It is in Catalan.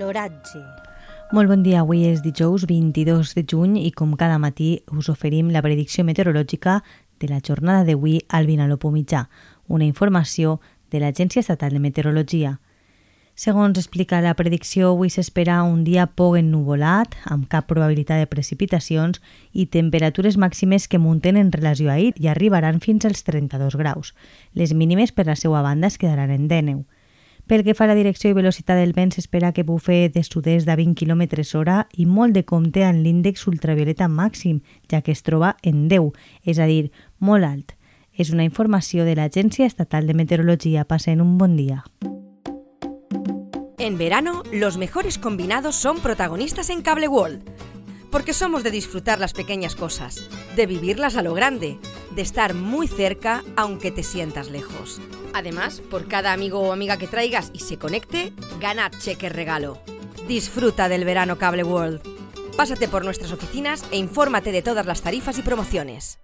L'oratge. Molt bon dia, avui és dijous 22 de juny i com cada matí us oferim la predicció meteorològica de la jornada d'avui al Vinalopó mitjà, una informació de l'Agència Estatal de Meteorologia. Segons explica la predicció, avui s'espera un dia poc ennuvolat, amb cap probabilitat de precipitacions i temperatures màximes que munten en relació a ahir i arribaran fins als 32 graus. Les mínimes, per la seva banda, es quedaran en 10. Pel que fa a la direcció i velocitat del vent, s'espera que bufe de sud-est de 20 km hora i molt de compte en l'índex ultravioleta màxim, ja que es troba en 10, és a dir, molt alt. És una informació de l'Agència Estatal de Meteorologia. Passen un bon dia. En verano, los mejores combinados son protagonistas en Cable World. Porque somos de disfrutar las pequeñas cosas, de vivirlas a lo grande, de estar muy cerca aunque te sientas lejos. Además, por cada amigo o amiga que traigas y se conecte, gana cheque regalo. Disfruta del verano Cable World. Pásate por nuestras oficinas e infórmate de todas las tarifas y promociones.